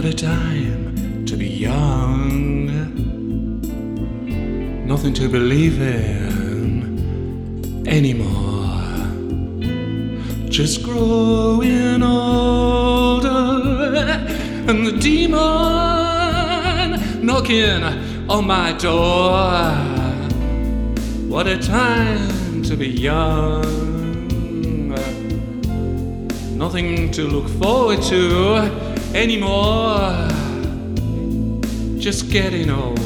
What a time to be young. Nothing to believe in anymore. Just growing older. And the demon knocking on my door. What a time to be young. Nothing to look forward to anymore. Just getting old.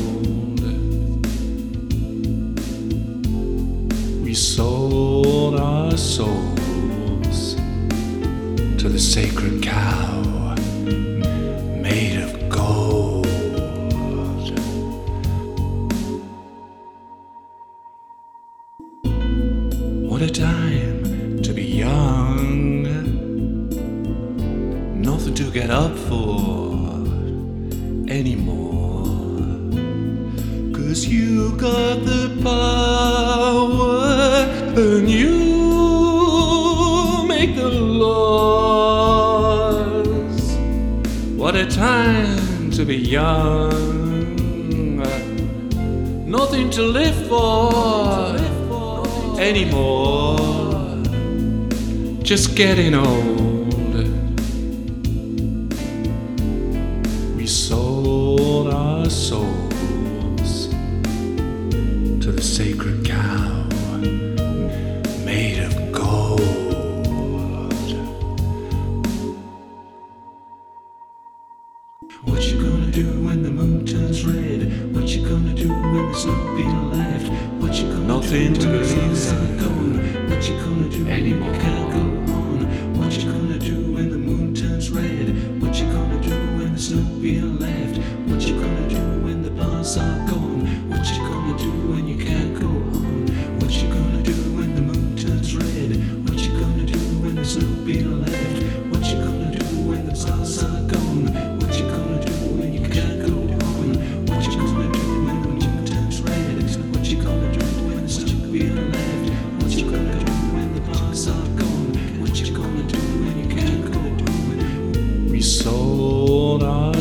We sold our souls to the sacred cow made of gold. What a time Nothing to get up for anymore. Cause you got the power and you make the laws. What a time to be young. Nothing to live for anymore. Just getting old. Sold our souls to the sacred cow made of gold. What you gonna do when the moon turns red? What you gonna do when there's no nothing left? What you gonna Nothing do to when the believe sun's in gone? What you gonna do anymore. when you can't go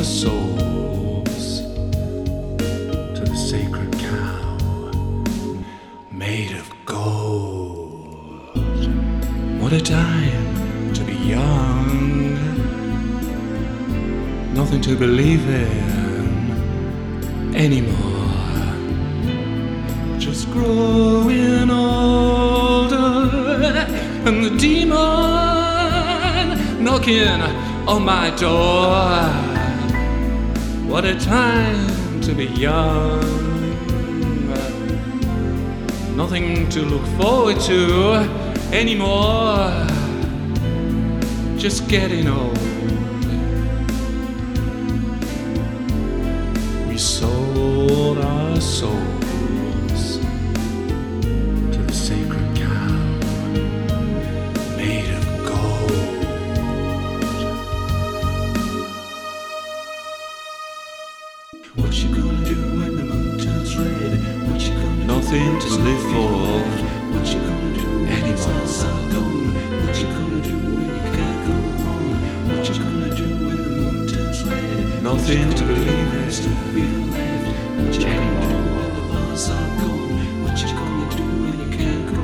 souls to the sacred cow made of gold. What a time to be young. Nothing to believe in anymore. Just growing older. And the demon knocking on my door. What a time to be young. Nothing to look forward to anymore. Just getting old. We sold our souls What you gonna do when the moon turns red? What you gonna Nothing do to live for? What you gonna do when are gone? What you gonna do when you can't go on? What you gonna do when the moon turns red? Nothing to believe in left. What you gonna do when the bars are gone? What you gonna do when you can't go